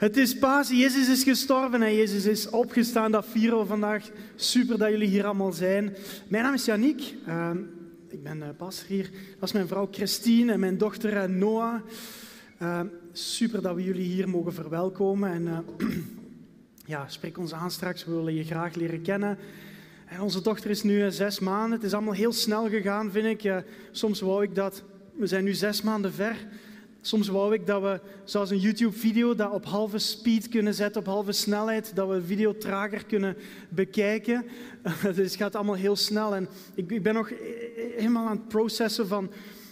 Het is Pasen, Jezus is gestorven en Jezus is opgestaan. Dat vieren we vandaag. Super dat jullie hier allemaal zijn. Mijn naam is Yannick. Uh, ik ben uh, hier. Dat is mijn vrouw Christine en mijn dochter uh, Noah. Uh, super dat we jullie hier mogen verwelkomen. En ja, spreek ons aan straks. We willen je graag leren kennen. En onze dochter is nu zes maanden. Het is allemaal heel snel gegaan, vind ik. soms wou ik dat. We zijn nu zes maanden ver. Soms wou ik dat we, zoals een YouTube-video, dat op halve speed kunnen zetten, op halve snelheid, dat we de video trager kunnen bekijken. Dus het gaat allemaal heel snel. En ik, ik ben nog helemaal aan het processen van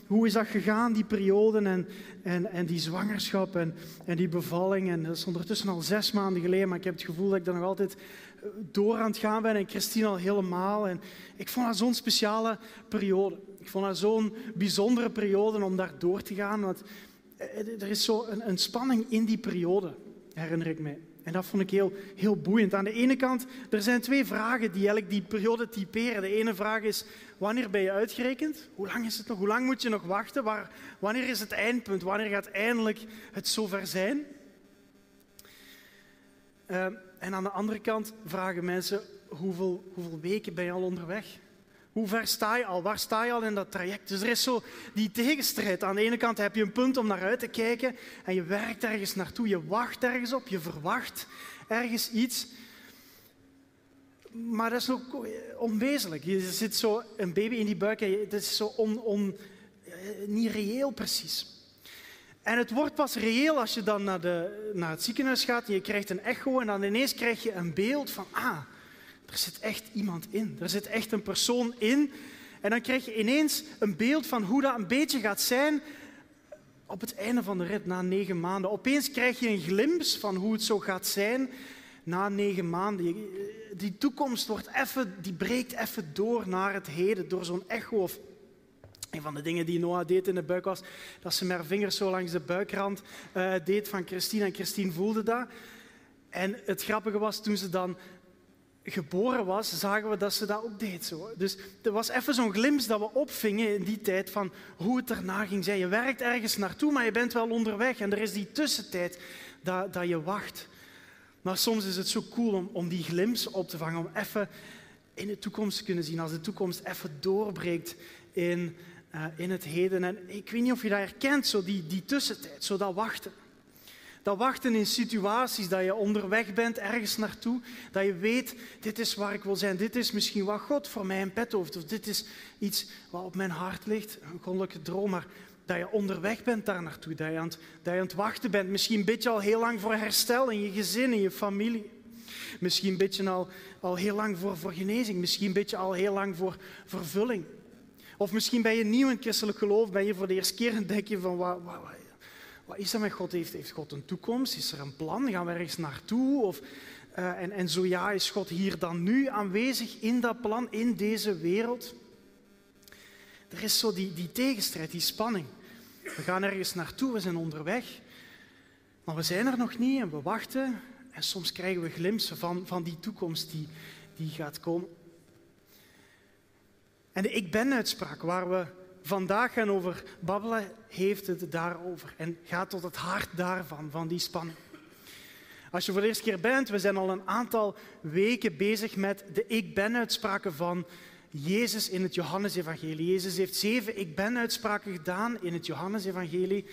hoe is dat gegaan, die periode en, en, en die zwangerschap en, en die bevalling. En dat is ondertussen al zes maanden geleden, maar ik heb het gevoel dat ik dan nog altijd eh, door aan het gaan ben. En Christine al helemaal. En ik vond dat zo'n speciale periode. Ik vond dat zo'n bijzondere periode om daar door te gaan. Want er is zo een, spanning in die periode, herinner ik mij. En dat vond ik heel, heel boeiend. Aan de ene kant, er zijn twee vragen die eigenlijk die periode typeren. De ene vraag is, wanneer ben je uitgerekend? Hoe lang is het nog? Hoe lang moet je nog wachten? Waar, wanneer is het eindpunt? Wanneer gaat eindelijk het zover zijn? Uh, en aan de andere kant vragen mensen, hoeveel, hoeveel weken ben je al onderweg? Hoe ver sta je al? Waar sta je al in dat traject? Dus er is zo die tegenstrijd. Aan de ene kant heb je een punt om naar uit te kijken en je werkt ergens naartoe. Je wacht ergens op, je verwacht ergens iets. Maar dat is ook onwezenlijk. Je zit zo een baby in die buik en het is zo on, on, eh, niet reëel precies. En het wordt pas reëel als je dan naar, de, naar het ziekenhuis gaat en je krijgt een echo en dan ineens krijg je een beeld van, ah, er zit echt iemand in. Er zit echt een persoon in. En dan krijg je ineens een beeld van hoe dat een beetje gaat zijn op het einde van de rit, na negen maanden. Opeens krijg je een glimp van hoe het zo gaat zijn na negen maanden. Die toekomst wordt even, die breekt even door naar het heden, door zo'n echo. Of een van de dingen die Noah deed in de buik was dat ze met haar vingers zo langs de buikrand uh, deed van Christine. En Christine voelde dat. En het grappige was, toen ze dan geboren was, zagen we dat ze dat ook deed. Zo. Dus er was even zo'n glimp dat we opvingen in die tijd van hoe het erna ging zijn. Je werkt ergens naartoe, maar je bent wel onderweg. En er is die tussentijd dat, dat je wacht. Maar soms is het zo cool om, om die glimp op te vangen, om even in de toekomst te kunnen zien. Als de toekomst even doorbreekt in, uh, in het heden. En ik weet niet of je dat herkent, zo die, die tussentijd, zo dat wachten. Dat wachten in situaties dat je onderweg bent, ergens naartoe, dat je weet, dit is waar ik wil zijn, dit is misschien wat God voor mij in pet heeft, of dit is iets wat op mijn hart ligt, een goddelijke droom, maar dat je onderweg bent daar naartoe, dat je, aan het, dat je aan het wachten bent, misschien bid je al heel lang voor herstel in je gezin, in je familie. Misschien bid je al, al heel lang voor, voor genezing, misschien bid je al heel lang voor vervulling. Of misschien ben je nieuw in christelijk geloof, ben je voor de eerste keer en denk je van, wat, wat, wat is dat met God? Heeft, heeft God een toekomst? Is er een plan? Gaan we ergens naartoe? Of, uh, en, en zo ja, is God hier dan nu aanwezig in dat plan, in deze wereld? Er is zo die, die tegenstrijd, die spanning. We gaan ergens naartoe, we zijn onderweg, maar we zijn er nog niet en we wachten. En soms krijgen we glimpen van, van die toekomst die, die gaat komen. En de ik ben-uitspraak, waar we vandaag gaan over babbelen, heeft het daarover en gaat tot het hart daarvan, van die spanning. Als je voor de eerste keer bent, we zijn al een aantal weken bezig met de ik ben-uitspraken van Jezus in het Johannesevangelie. Jezus heeft zeven ik ben-uitspraken gedaan in het Johannesevangelie.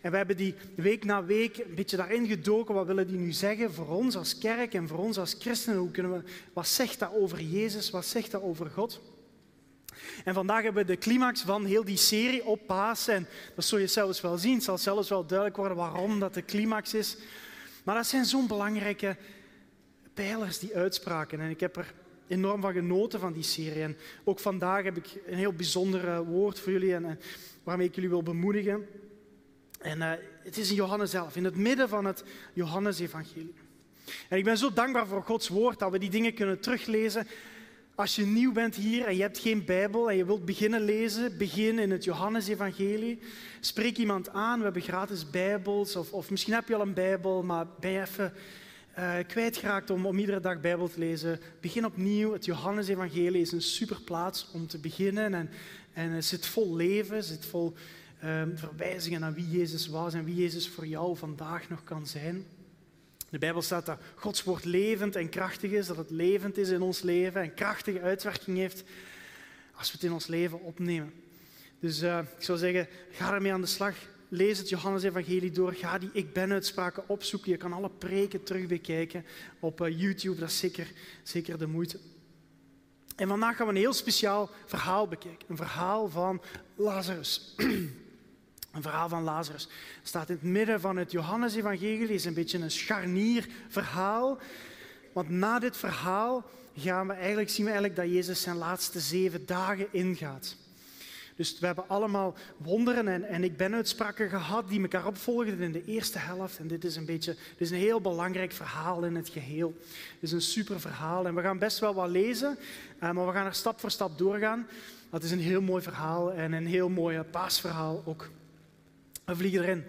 En we hebben die week na week een beetje daarin gedoken. Wat willen die nu zeggen voor ons als kerk en voor ons als christenen? Hoe kunnen we, wat zegt dat over Jezus? Wat zegt dat over God? En vandaag hebben we de climax van heel die serie op Pasen. En dat zul je zelfs wel zien. Het zal zelfs wel duidelijk worden waarom dat de climax is. Maar dat zijn zo'n belangrijke pijlers, die uitspraken. En ik heb er enorm van genoten van die serie. En ook vandaag heb ik een heel bijzonder eh, woord voor jullie en, waarmee ik jullie wil bemoedigen. En uh, het is in Johannes zelf, in het midden van het Johannes-evangelie. En ik ben zo dankbaar voor Gods woord dat we die dingen kunnen teruglezen als je nieuw bent hier en je hebt geen Bijbel en je wilt beginnen lezen, begin in het Johannesevangelie. Spreek iemand aan, we hebben gratis Bijbels. Of, of misschien heb je al een Bijbel, maar ben je even uh, kwijtgeraakt om, om iedere dag Bijbel te lezen. Begin opnieuw. Het Johannesevangelie is een super plaats om te beginnen. En, en het zit vol leven, zit vol um, verwijzingen naar wie Jezus was en wie Jezus voor jou vandaag nog kan zijn. De Bijbel staat dat Gods woord levend en krachtig is, dat het levend is in ons leven en krachtige uitwerking heeft als we het in ons leven opnemen. Dus uh, ik zou zeggen, ga ermee aan de slag. Lees het Johannes-evangelie door. Ga die Ik Ben-uitspraken opzoeken. Je kan alle preken terug bekijken op uh, YouTube. Dat is zeker, zeker de moeite. En vandaag gaan we een heel speciaal verhaal bekijken. Een verhaal van Lazarus. Een verhaal van Lazarus. Staat in het midden van het Johannesevangelie. is een beetje een scharnierverhaal. Want na dit verhaal gaan we eigenlijk, zien we eigenlijk dat Jezus zijn laatste zeven dagen ingaat. Dus we hebben allemaal wonderen en, en ik ben uitspraken gehad die elkaar opvolgden in de eerste helft. En dit is een beetje, dit is een heel belangrijk verhaal in het geheel. Het is een super verhaal en we gaan best wel wat lezen, eh, maar we gaan er stap voor stap doorgaan. Dat is een heel mooi verhaal en een heel mooi paasverhaal ook. We vliegen erin.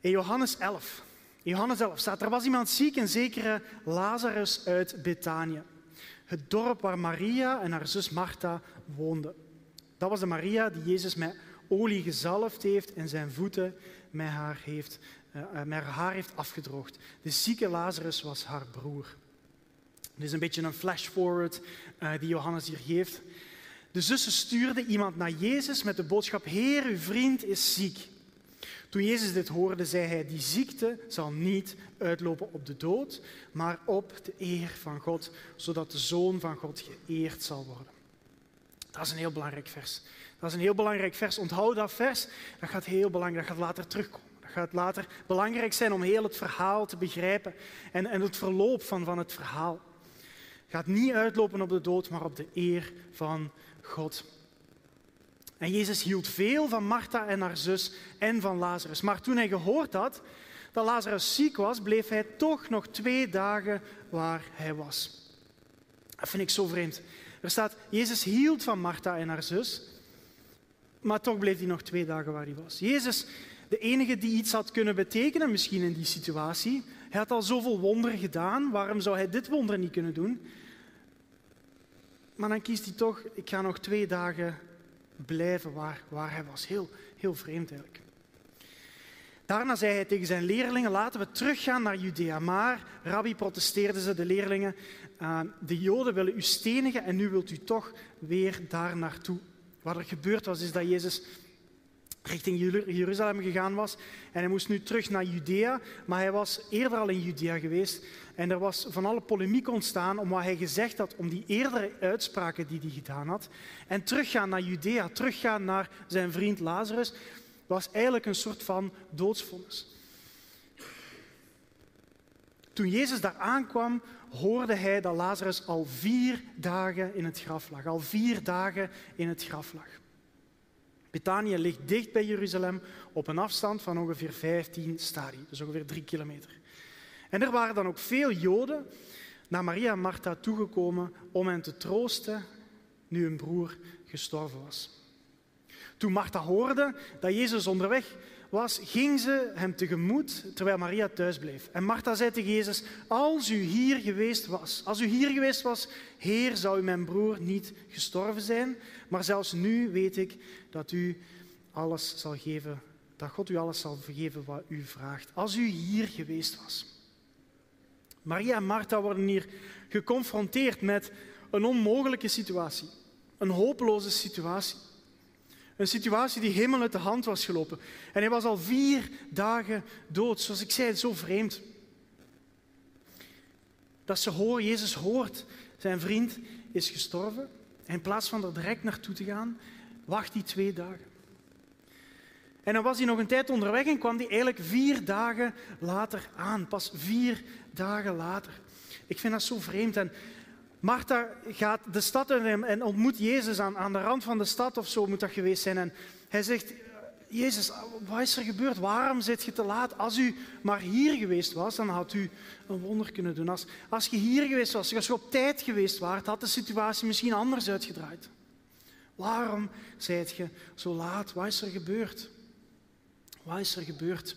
In Johannes 11. In Johannes 11 staat, er was iemand ziek, een zekere Lazarus uit Betanië. Het dorp waar Maria en haar zus Martha woonden. Dat was de Maria die Jezus met olie gezalfd heeft en zijn voeten met haar, heeft, uh, met haar heeft afgedroogd. De zieke Lazarus was haar broer. Dit is een beetje een flash-forward uh, die Johannes hier geeft. De zussen stuurden iemand naar Jezus met de boodschap: Heer, uw vriend is ziek. Toen Jezus dit hoorde, zei hij: Die ziekte zal niet uitlopen op de dood, maar op de eer van God, zodat de Zoon van God geëerd zal worden. Dat is een heel belangrijk vers. Dat is een heel belangrijk vers. Onthoud dat vers. Dat gaat heel belangrijk. Dat gaat later terugkomen. Dat gaat later belangrijk zijn om heel het verhaal te begrijpen en, en het verloop van, van het verhaal. Gaat niet uitlopen op de dood, maar op de eer van God. En Jezus hield veel van Martha en haar zus en van Lazarus. Maar toen hij gehoord had dat Lazarus ziek was, bleef hij toch nog twee dagen waar hij was. Dat vind ik zo vreemd. Er staat, Jezus hield van Martha en haar zus, maar toch bleef hij nog twee dagen waar hij was. Jezus, de enige die iets had kunnen betekenen, misschien in die situatie, hij had al zoveel wonderen gedaan, waarom zou hij dit wonder niet kunnen doen? Maar dan kiest hij toch, ik ga nog twee dagen blijven waar, waar hij was. Heel, heel vreemd. Daarna zei hij tegen zijn leerlingen, laten we teruggaan naar Judea. Maar, rabbi, protesteerden ze, de leerlingen, uh, de Joden willen u stenigen en nu wilt u toch weer daar naartoe. Wat er gebeurd was, is dat Jezus richting Jeruzalem gegaan was en hij moest nu terug naar Judea, maar hij was eerder al in Judea geweest en er was van alle polemiek ontstaan om wat hij gezegd had, om die eerdere uitspraken die hij gedaan had. En teruggaan naar Judea, teruggaan naar zijn vriend Lazarus, was eigenlijk een soort van doodsvonnis. Toen Jezus daar aankwam, hoorde hij dat Lazarus al vier dagen in het graf lag. Al vier dagen in het graf lag. Betanië ligt dicht bij Jeruzalem op een afstand van ongeveer 15 stadie, dus ongeveer drie kilometer. En er waren dan ook veel Joden naar Maria en Martha toegekomen om hen te troosten nu hun broer gestorven was. Toen Martha hoorde dat Jezus onderweg was, ging ze hem tegemoet terwijl Maria thuis bleef. En Martha zei tegen Jezus, als u hier geweest was, als u hier geweest was, Heer, zou mijn broer niet gestorven zijn. Maar zelfs nu weet ik dat u alles zal geven, dat God u alles zal vergeven wat u vraagt. Als u hier geweest was. Maria en Martha worden hier geconfronteerd met een onmogelijke situatie, een hopeloze situatie. Een situatie die helemaal uit de hand was gelopen. En hij was al vier dagen dood. Zoals ik zei, zo vreemd. Dat ze horen, Jezus hoort, zijn vriend is gestorven. En in plaats van er direct naartoe te gaan, wacht hij twee dagen. En dan was hij nog een tijd onderweg en kwam hij eigenlijk vier dagen later aan. Pas vier dagen later. Ik vind dat zo vreemd. En Martha gaat de stad in en ontmoet Jezus aan, aan de rand van de stad of zo moet dat geweest zijn. En hij zegt, Jezus, wat is er gebeurd? Waarom zit je te laat? Als u maar hier geweest was, dan had u een wonder kunnen doen. Als, als je hier geweest was, als je op tijd geweest was, had de situatie misschien anders uitgedraaid. Waarom zijt je zo laat? Wat is er gebeurd? Wat is er gebeurd?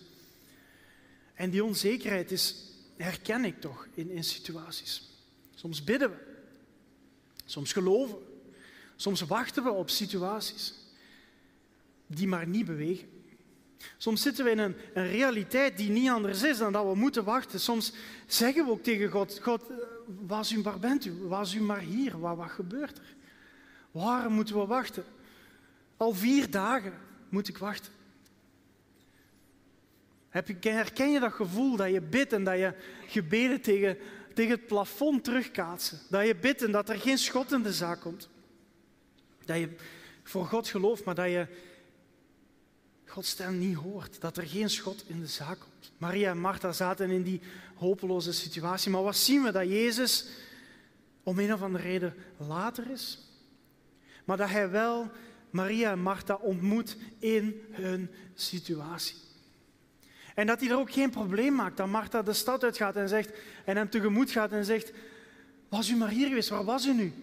En die onzekerheid is, herken ik toch in, in situaties. Soms bidden we. Soms geloven we. Soms wachten we op situaties die maar niet bewegen. Soms zitten we in een, een, realiteit die niet anders is dan dat we moeten wachten. Soms zeggen we ook tegen God, God, eh, was u, waar bent u? Was u maar hier? Wat, wat gebeurt er? Waarom moeten we wachten? Al vier dagen moet ik wachten. Herken je dat gevoel dat je bidt en dat je gebeden tegen, tegen het plafond terugkaatsen? Dat je bidt en dat er geen schot in de zaak komt? Dat je voor God gelooft, maar dat je Gods stem niet hoort. Dat er geen schot in de zaak komt. Maria en Martha zaten in die hopeloze situatie. Maar wat zien we? Dat Jezus om een of andere reden later is. Maar dat hij wel Maria en Martha ontmoet in hun situatie. En dat hij er ook geen probleem maakt dat Martha de stad uitgaat en, zegt, en hem tegemoet gaat en zegt, was u maar hier geweest, waar was u nu?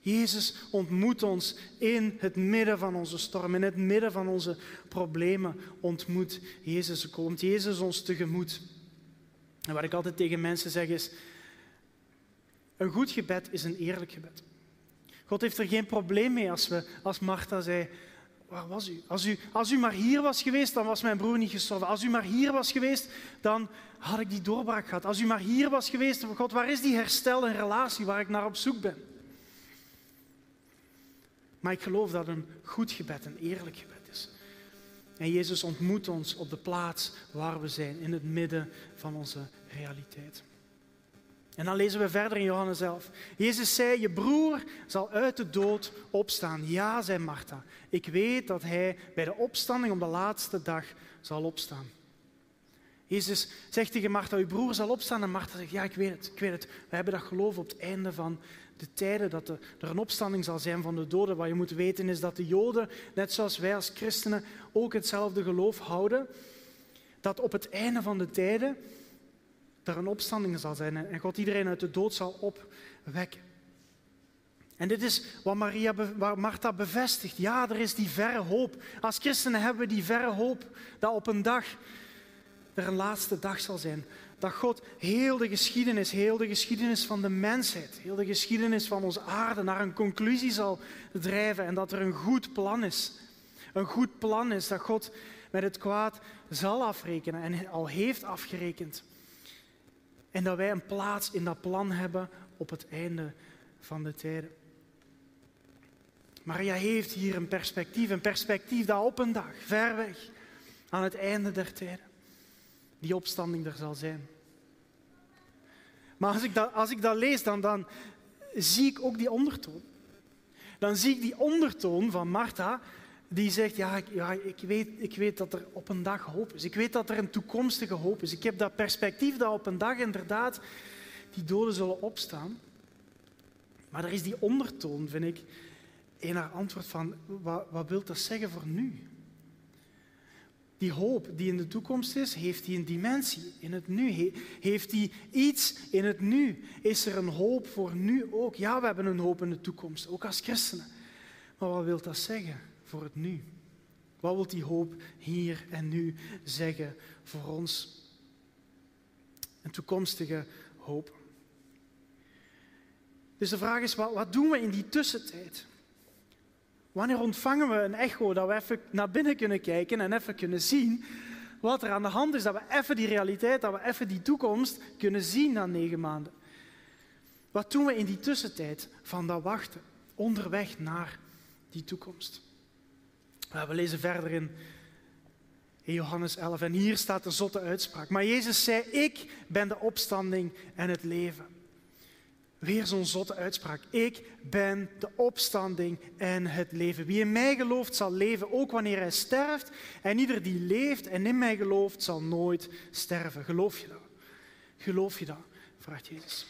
Jezus ontmoet ons in het midden van onze storm, in het midden van onze problemen ontmoet Jezus. Komt Jezus ons tegemoet. En wat ik altijd tegen mensen zeg is, een goed gebed is een eerlijk gebed. God heeft er geen probleem mee als, we, als Martha zei, waar was u? Als, u? als u maar hier was geweest, dan was mijn broer niet gestorven. Als u maar hier was geweest, dan had ik die doorbraak gehad. Als u maar hier was geweest, God, waar is die herstel en relatie waar ik naar op zoek ben? Maar ik geloof dat een goed gebed een eerlijk gebed is. En Jezus ontmoet ons op de plaats waar we zijn, in het midden van onze realiteit. En dan lezen we verder in Johannes 11. Jezus zei, je broer zal uit de dood opstaan. Ja, zei Martha. Ik weet dat hij bij de opstanding op de laatste dag zal opstaan. Jezus zegt tegen Martha, uw broer zal opstaan. En Martha zegt, ja, ik weet het, ik weet het. We hebben dat geloof op het einde van de tijden dat er een opstanding zal zijn van de doden. Wat je moet weten is dat de Joden, net zoals wij als christenen, ook hetzelfde geloof houden. Dat op het einde van de tijden er een opstanding zal zijn en God iedereen uit de dood zal opwekken. En dit is wat, Maria, wat Martha bevestigt. Ja, er is die verre hoop. Als christenen hebben we die verre hoop dat op een dag er een laatste dag zal zijn. Dat God heel de geschiedenis, heel de geschiedenis van de mensheid, heel de geschiedenis van onze aarde naar een conclusie zal drijven en dat er een goed plan is. Een goed plan is dat God met het kwaad zal afrekenen en al heeft afgerekend. En dat wij een plaats in dat plan hebben op het einde van de tijden. Maria heeft hier een perspectief, een perspectief dat op een dag, ver weg, aan het einde der tijden, die opstanding er zal zijn. Maar als ik dat, als ik dat lees, dan, dan zie ik ook die ondertoon. Dan zie ik die ondertoon van Martha, die zegt, ja, ik, ja ik, weet, ik weet dat er op een dag hoop is. Ik weet dat er een toekomstige hoop is. Ik heb dat perspectief dat op een dag inderdaad die doden zullen opstaan. Maar er is die ondertoon, vind ik, in haar antwoord van, wat, wat wil dat zeggen voor nu? Die hoop die in de toekomst is, heeft die een dimensie in het nu? Heeft die iets in het nu? Is er een hoop voor nu ook? Ja, we hebben een hoop in de toekomst, ook als christenen. Maar wat wil dat zeggen voor het nu? Wat wil die hoop hier en nu zeggen voor ons? Een toekomstige hoop. Dus de vraag is, wat, doen we in die tussentijd? Wanneer ontvangen we een echo dat we even naar binnen kunnen kijken en even kunnen zien wat er aan de hand is? Dat we even die realiteit, dat we even die toekomst kunnen zien na negen maanden. Wat doen we in die tussentijd van dat wachten, onderweg naar die toekomst? We lezen verder in, Johannes 11 en hier staat de zotte uitspraak. Maar Jezus zei, ik ben de opstanding en het leven. Weer zo'n zotte uitspraak. Ik ben de opstanding en het leven. Wie in mij gelooft zal leven, ook wanneer hij sterft. En ieder die leeft en in mij gelooft, zal nooit sterven. Geloof je dat? Geloof je dat? vraagt Jezus.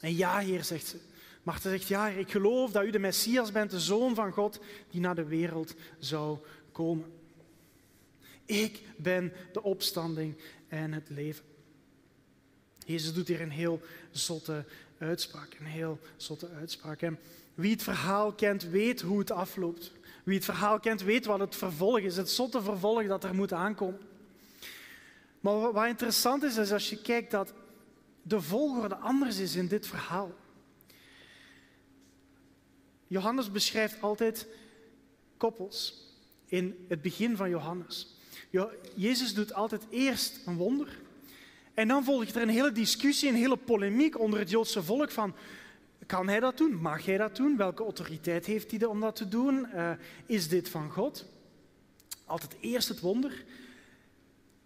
En ja, Heer, zegt ze. Martha zegt, ja, ik geloof dat u de Messias bent, de Zoon van God, die naar de wereld zou komen. Ik ben de opstanding en het leven. Jezus doet hier een heel zotte uitspraak. Een heel zotte uitspraak. En wie het verhaal kent, weet hoe het afloopt. Wie het verhaal kent, weet wat het vervolg is. Het zotte vervolg dat er moet aankomen. Maar wat interessant is, is als je kijkt dat de volgorde anders is in dit verhaal. Johannes beschrijft altijd koppels. in het begin van Johannes. Jezus doet altijd eerst een wonder. En dan volgt er een hele discussie, een hele polemiek onder het Joodse volk van... Kan hij dat doen? Mag hij dat doen? Welke autoriteit heeft hij om dat te doen? Uh, is dit van God? Altijd eerst het wonder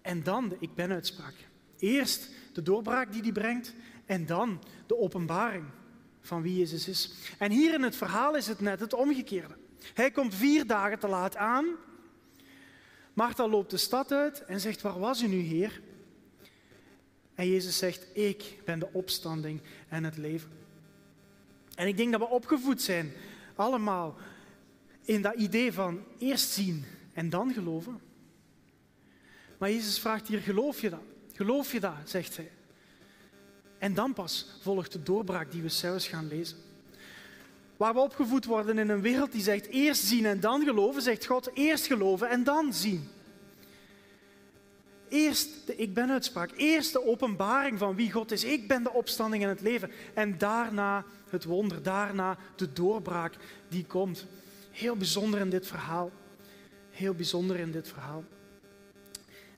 en dan de ik ben uitspraak. Eerst de doorbraak die hij brengt en dan de openbaring van wie Jezus is. En hier in het verhaal is het net het omgekeerde. Hij komt vier dagen te laat aan. Martha loopt de stad uit en zegt, waar was u nu, Heer? En Jezus zegt, ik ben de opstanding en het leven. En ik denk dat we opgevoed zijn, allemaal, in dat idee van eerst zien en dan geloven. Maar Jezus vraagt hier, geloof je dat? Geloof je dat? zegt hij. En dan pas volgt de doorbraak die we zelfs gaan lezen. Waar we opgevoed worden in een wereld die zegt eerst zien en dan geloven, zegt God eerst geloven en dan zien. Eerst de ik ben uitspraak, eerst de openbaring van wie God is. Ik ben de opstanding en het leven. En daarna het wonder, daarna de doorbraak die komt. Heel bijzonder in dit verhaal. Heel bijzonder in dit verhaal.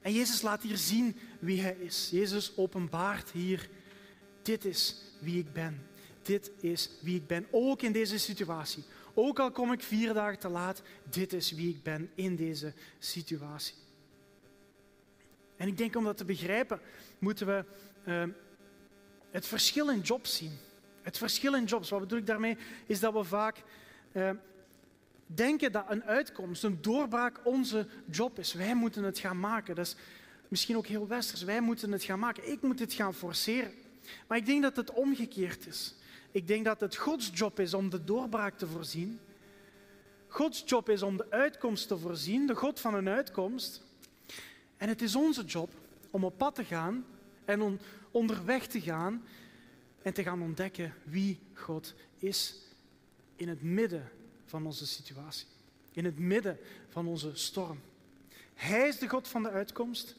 En Jezus laat hier zien wie Hij is. Jezus openbaart hier, dit is wie ik ben. Dit is wie ik ben, ook in deze situatie. Ook al kom ik vier dagen te laat, dit is wie ik ben in deze situatie. En ik denk om dat te begrijpen, moeten we uh, het verschil in jobs zien. Het verschil in jobs, wat bedoel ik daarmee, is dat we vaak uh, denken dat een uitkomst, een doorbraak onze job is. Wij moeten het gaan maken. Dat is misschien ook heel westers. Wij moeten het gaan maken. Ik moet het gaan forceren. Maar ik denk dat het omgekeerd is. Ik denk dat het Gods job is om de doorbraak te voorzien. Gods job is om de uitkomst te voorzien, de God van een uitkomst. En het is onze job om op pad te gaan en on onderweg te gaan en te gaan ontdekken wie God is in het midden van onze situatie, in het midden van onze storm. Hij is de God van de uitkomst.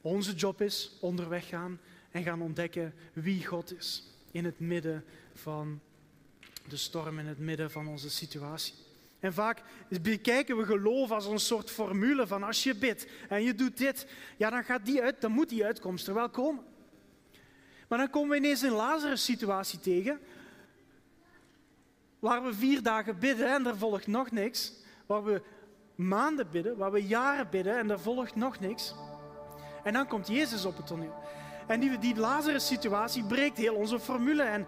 Onze job is onderweg gaan en gaan ontdekken wie God is in het midden van de storm, in het midden van onze situatie. En vaak bekijken we geloof als een soort formule van als je bidt en je doet dit, ja, dan, gaat die uit, dan moet die uitkomst er wel komen. Maar dan komen we ineens een Lazarus situatie tegen, waar we vier dagen bidden en er volgt nog niks. Waar we maanden bidden, waar we jaren bidden en er volgt nog niks. En dan komt Jezus op het toneel. En die, die Lazarus-situatie breekt heel onze formule en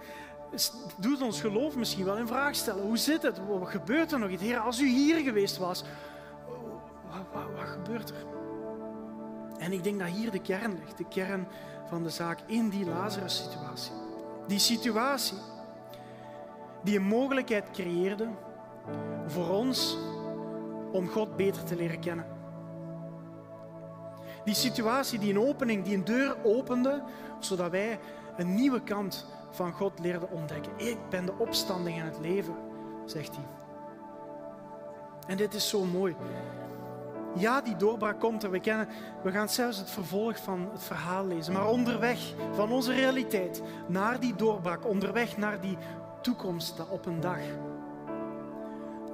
doet ons geloof misschien wel in vraag stellen. Hoe zit het? Wat gebeurt er nog iets? Heer, als u hier geweest was, wat, wat, wat gebeurt er? En ik denk dat hier de kern ligt, de kern van de zaak in die Lazarus-situatie. Die situatie die een mogelijkheid creëerde voor ons om God beter te leren kennen. Die situatie die een opening, die een deur opende, zodat wij een nieuwe kant van God leerden ontdekken. Ik ben de opstanding en het leven, zegt hij. En dit is zo mooi. Ja, die doorbraak komt er. We, kennen, we gaan zelfs het vervolg van het verhaal lezen. Maar onderweg van onze realiteit naar die doorbraak, onderweg naar die toekomst op een dag,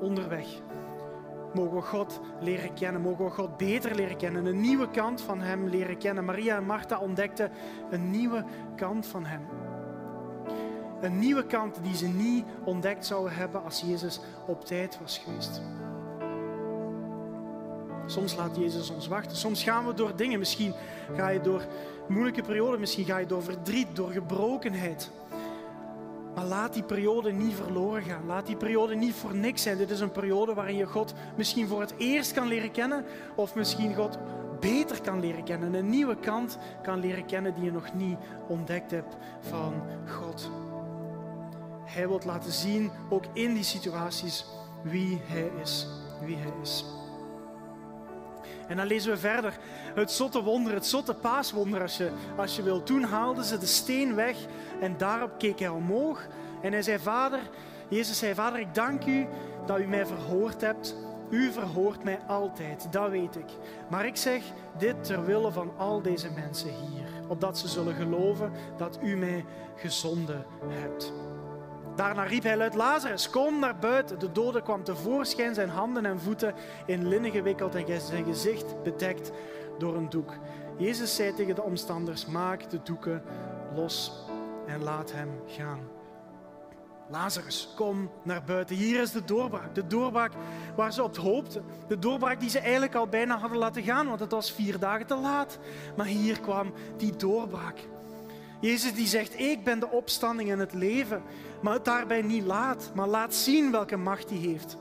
onderweg, mogen we God leren kennen, mogen we God beter leren kennen, een nieuwe kant van Hem leren kennen. Maria en Martha ontdekten een nieuwe kant van Hem. Een nieuwe kant die ze niet ontdekt zouden hebben als Jezus op tijd was geweest. Soms laat Jezus ons wachten. Soms gaan we door dingen. Misschien ga je door moeilijke perioden. Misschien ga je door verdriet, door gebrokenheid. Maar laat die periode niet verloren gaan. Laat die periode niet voor niks zijn. Dit is een periode waarin je God misschien voor het eerst kan leren kennen. Of misschien God beter kan leren kennen. Een nieuwe kant kan leren kennen die je nog niet ontdekt hebt van God. Hij wil laten zien, ook in die situaties, wie Hij is. Wie Hij is. En dan lezen we verder. Het zotte wonder, het zotte paaswonder als je, als je wil. Toen haalden ze de steen weg en daarop keek hij omhoog. En hij zei, vader, Jezus zei, vader, ik dank u dat u mij verhoord hebt. U verhoort mij altijd, dat weet ik. Maar ik zeg dit ter wille van al deze mensen hier. Opdat ze zullen geloven dat u mij gezonden hebt. Daarna riep hij luid, Lazarus, kom naar buiten. De dode kwam tevoorschijn, zijn handen en voeten in linnen gewikkeld en zijn gezicht bedekt door een doek. Jezus zei tegen de omstanders, maak de doeken los en laat hem gaan. Lazarus, kom naar buiten. Hier is de doorbraak. De doorbraak waar ze op hoopten. De doorbraak die ze eigenlijk al bijna hadden laten gaan, want het was vier dagen te laat. Maar hier kwam die doorbraak. Jezus die zegt, ik ben de opstanding en het leven. Maar het daarbij niet laat, maar laat zien welke macht hij heeft.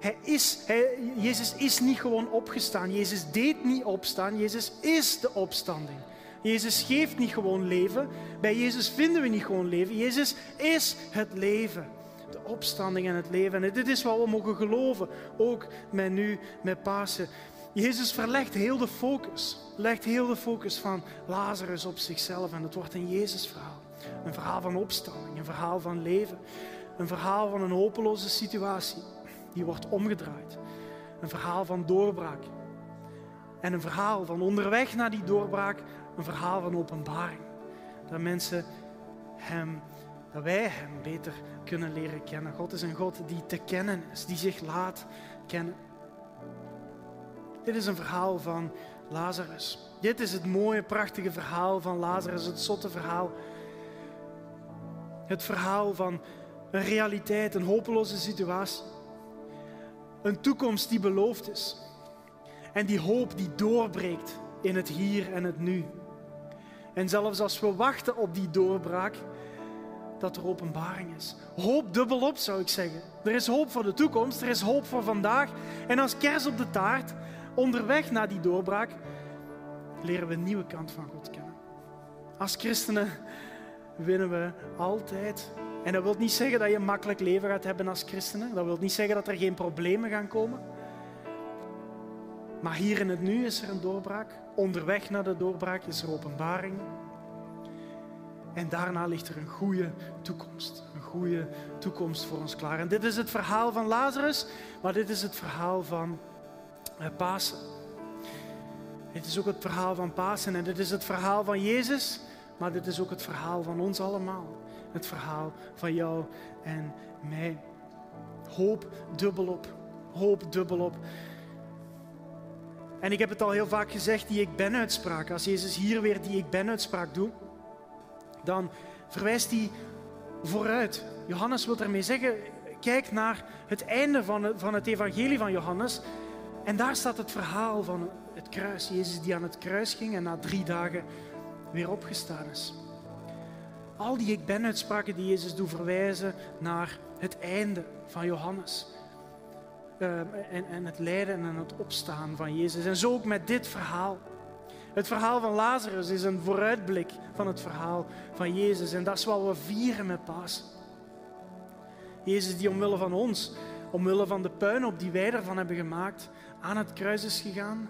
Hij is, hij, Jezus is niet gewoon opgestaan. Jezus deed niet opstaan. Jezus is de opstanding. Jezus geeft niet gewoon leven. Bij Jezus vinden we niet gewoon leven. Jezus is het leven. De opstanding en het leven. En dit is wat we mogen geloven. Ook met nu, met Pasen. Jezus verlegt heel de focus. Legt heel de focus van Lazarus op zichzelf. En het wordt een Jezus-verhaal. Een verhaal van opstanding. Een verhaal van leven. Een verhaal van een hopeloze situatie. Die wordt omgedraaid. Een verhaal van doorbraak. En een verhaal van onderweg naar die doorbraak een verhaal van openbaring. Dat mensen Hem, dat wij Hem beter kunnen leren kennen. God is een God die te kennen is, die zich laat kennen. Dit is een verhaal van Lazarus. Dit is het mooie, prachtige verhaal van Lazarus, het zotte verhaal. Het verhaal van een realiteit, een hopeloze situatie. Een toekomst die beloofd is. En die hoop die doorbreekt in het hier en het nu. En zelfs als we wachten op die doorbraak, dat er openbaring is. Hoop dubbelop, zou ik zeggen. Er is hoop voor de toekomst, er is hoop voor vandaag. En als kers op de taart, onderweg naar die doorbraak, leren we een nieuwe kant van God kennen. Als christenen winnen we altijd. En dat wil niet zeggen dat je een makkelijk leven gaat hebben als christenen. Dat wil niet zeggen dat er geen problemen gaan komen. Maar hier in het nu is er een doorbraak. Onderweg naar de doorbraak is er openbaring. En daarna ligt er een goede toekomst. Een goede toekomst voor ons klaar. En dit is het verhaal van Lazarus, maar dit is het verhaal van Pasen. Dit is ook het verhaal van Pasen en dit is het verhaal van Jezus, maar dit is ook het verhaal van ons allemaal. Het verhaal van jou en mij. Hoop dubbelop. Hoop dubbelop. En ik heb het al heel vaak gezegd, die ik ben uitspraak. Als Jezus hier weer die ik ben uitspraak doet, dan verwijst hij vooruit. Johannes wil ermee zeggen, kijk naar het einde van het evangelie van Johannes. En daar staat het verhaal van het kruis. Jezus die aan het kruis ging en na drie dagen weer opgestaan is. Al die ik ben uitspraken die Jezus doet verwijzen naar het einde van Johannes. Ehm, en, en het lijden en het opstaan van Jezus. En zo ook met dit verhaal. Het verhaal van Lazarus is een vooruitblik van het verhaal van Jezus. En dat is wat we vieren met Pasen. Jezus die omwille van ons, omwille van de puinhoop die wij ervan hebben gemaakt, aan het kruis is gegaan.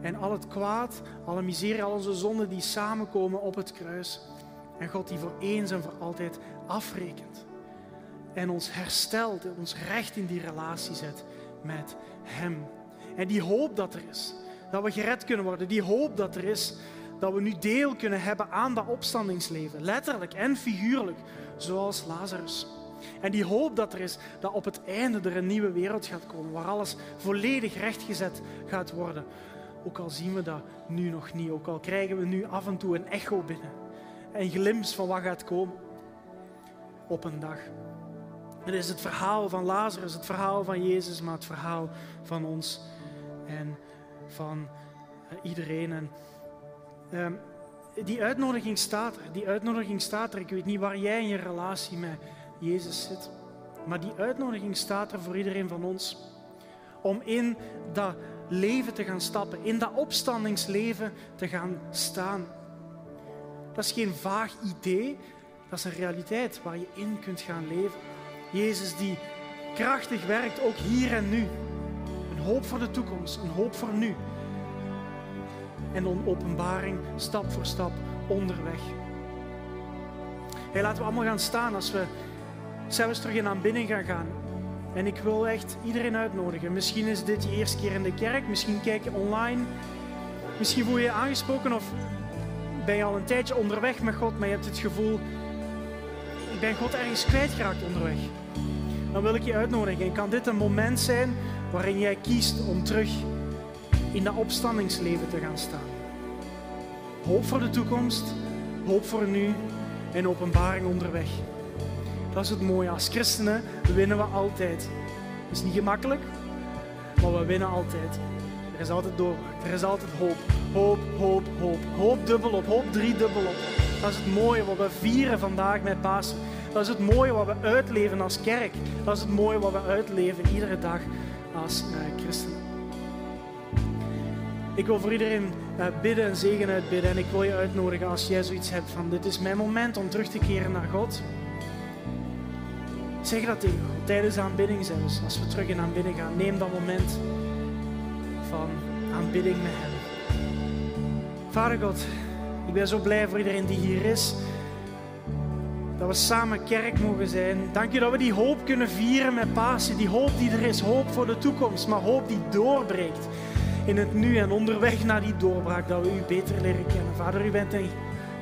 En al het kwaad, alle miserie, al onze zonden die samenkomen op het kruis. En God die voor eens en voor altijd afrekent en ons herstelt ons recht in die relatie zet met Hem. En die hoop dat er is, dat we gered kunnen worden, die hoop dat er is, dat we nu deel kunnen hebben aan dat opstandingsleven, letterlijk en figuurlijk, zoals Lazarus. En die hoop dat er is dat op het einde er een nieuwe wereld gaat komen, waar alles volledig rechtgezet gaat worden. Ook al zien we dat nu nog niet, ook al krijgen we nu af en toe een echo binnen, een glimp van wat gaat komen op een dag. Het is het verhaal van Lazarus, het verhaal van Jezus, maar het verhaal van ons en van eh, iedereen. En, ehm, die uitnodiging staat er. Die uitnodiging staat er. Ik weet niet waar jij in je relatie met Jezus zit. Maar die uitnodiging staat er voor iedereen van ons. Om in dat leven te gaan stappen. In dat opstandingsleven te gaan staan. Dat is geen vaag idee. Dat is een realiteit waar je in kunt gaan leven. Jezus die krachtig werkt, ook hier en nu. Een hoop voor de toekomst, een hoop voor nu. En een openbaring stap voor stap onderweg. Hey, laten we allemaal gaan staan als we zelfs terug in aanbidding gaan gaan. En ik wil echt iedereen uitnodigen. Misschien is dit je eerste keer in de kerk, misschien kijk je online. Misschien voel je je aangesproken of ben je al een tijdje onderweg met God, maar je hebt het gevoel, ben God ergens kwijtgeraakt onderweg. Dan wil ik je uitnodigen. En kan dit een moment zijn waarin jij kiest om terug in dat opstandingsleven te gaan staan. Hoop voor de toekomst, hoop voor nu en openbaring onderweg. Dat is het mooie. Als christenen winnen we altijd. Is niet gemakkelijk, maar we winnen altijd. Er is altijd doorbraak. Er is altijd hoop. Hoop, hoop, hoop. Hoop dubbel op, hoop drie dubbel op. Dat is het mooie wat we vieren vandaag met Pasen. Dat is het mooie wat we uitleven als kerk. Dat is het mooie wat we uitleven iedere dag als uh, christenen. Ik wil voor iedereen uh, bidden en zegen uitbidden. En ik wil je uitnodigen als jij zoiets hebt van dit is mijn moment om terug te keren naar God. Zeg dat tegen God, tijdens de aanbidding zelfs. Als we terug in aanbidding gaan, neem dat moment van aanbidding met Hem. Vader God, ik ben zo blij voor iedereen die hier is. Dat we samen kerk mogen zijn. Dank je dat we die hoop kunnen vieren met Pasen. Die hoop die er is. Hoop voor de toekomst, maar hoop die doorbreekt in het nu en onderweg naar die doorbraak. Dat we u beter leren kennen. Vader, u bent een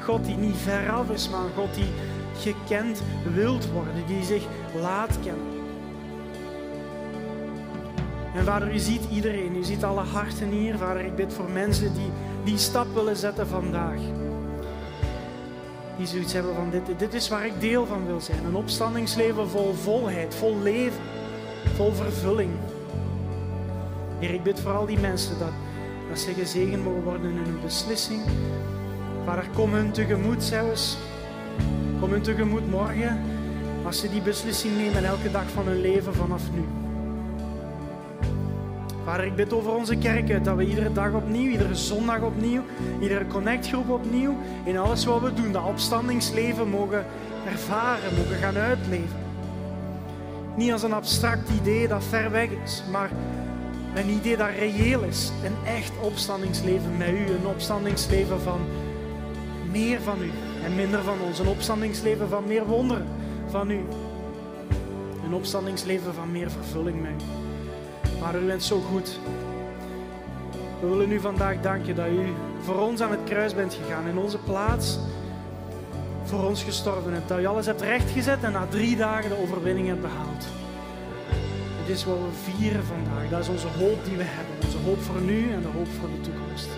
God die niet veraf is, maar een God die gekend wilt worden. Die zich laat kennen. En vader, u ziet iedereen, u ziet alle harten hier. Vader, ik bid voor mensen die die stap willen zetten vandaag. Die zoiets hebben van dit, dit is waar ik deel van wil zijn. Een opstandingsleven vol volheid, vol leven, vol vervulling. Heer, ik bid voor al die mensen dat, dat ze gezegend mogen worden in hun beslissing. Vader, kom hun tegemoet zelfs. Kom hun tegemoet morgen als ze die beslissing nemen elke dag van hun leven vanaf nu. Vader, ik bid over onze kerken dat we iedere dag opnieuw, iedere zondag opnieuw, iedere connectgroep opnieuw, in alles wat we doen, dat opstandingsleven mogen ervaren, mogen gaan uitleven. Niet als een abstract idee dat ver weg is, maar een idee dat reëel is. Een echt opstandingsleven met u, een opstandingsleven van meer van u en minder van ons. Een opstandingsleven van meer wonderen van u. Een opstandingsleven van meer vervulling met. Maar u bent zo goed. We willen u vandaag danken dat u voor ons aan het kruis bent gegaan, in onze plaats voor ons gestorven hebt. Dat u alles hebt rechtgezet en na drie dagen de overwinning hebt behaald. Dit is wat we vieren vandaag. Dat is onze hoop die we hebben. Onze hoop voor nu en de hoop voor de toekomst.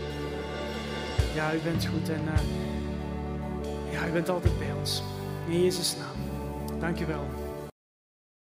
Ja, u bent goed en uh, ja, u bent altijd bij ons. In Jezus' naam. Dank u wel.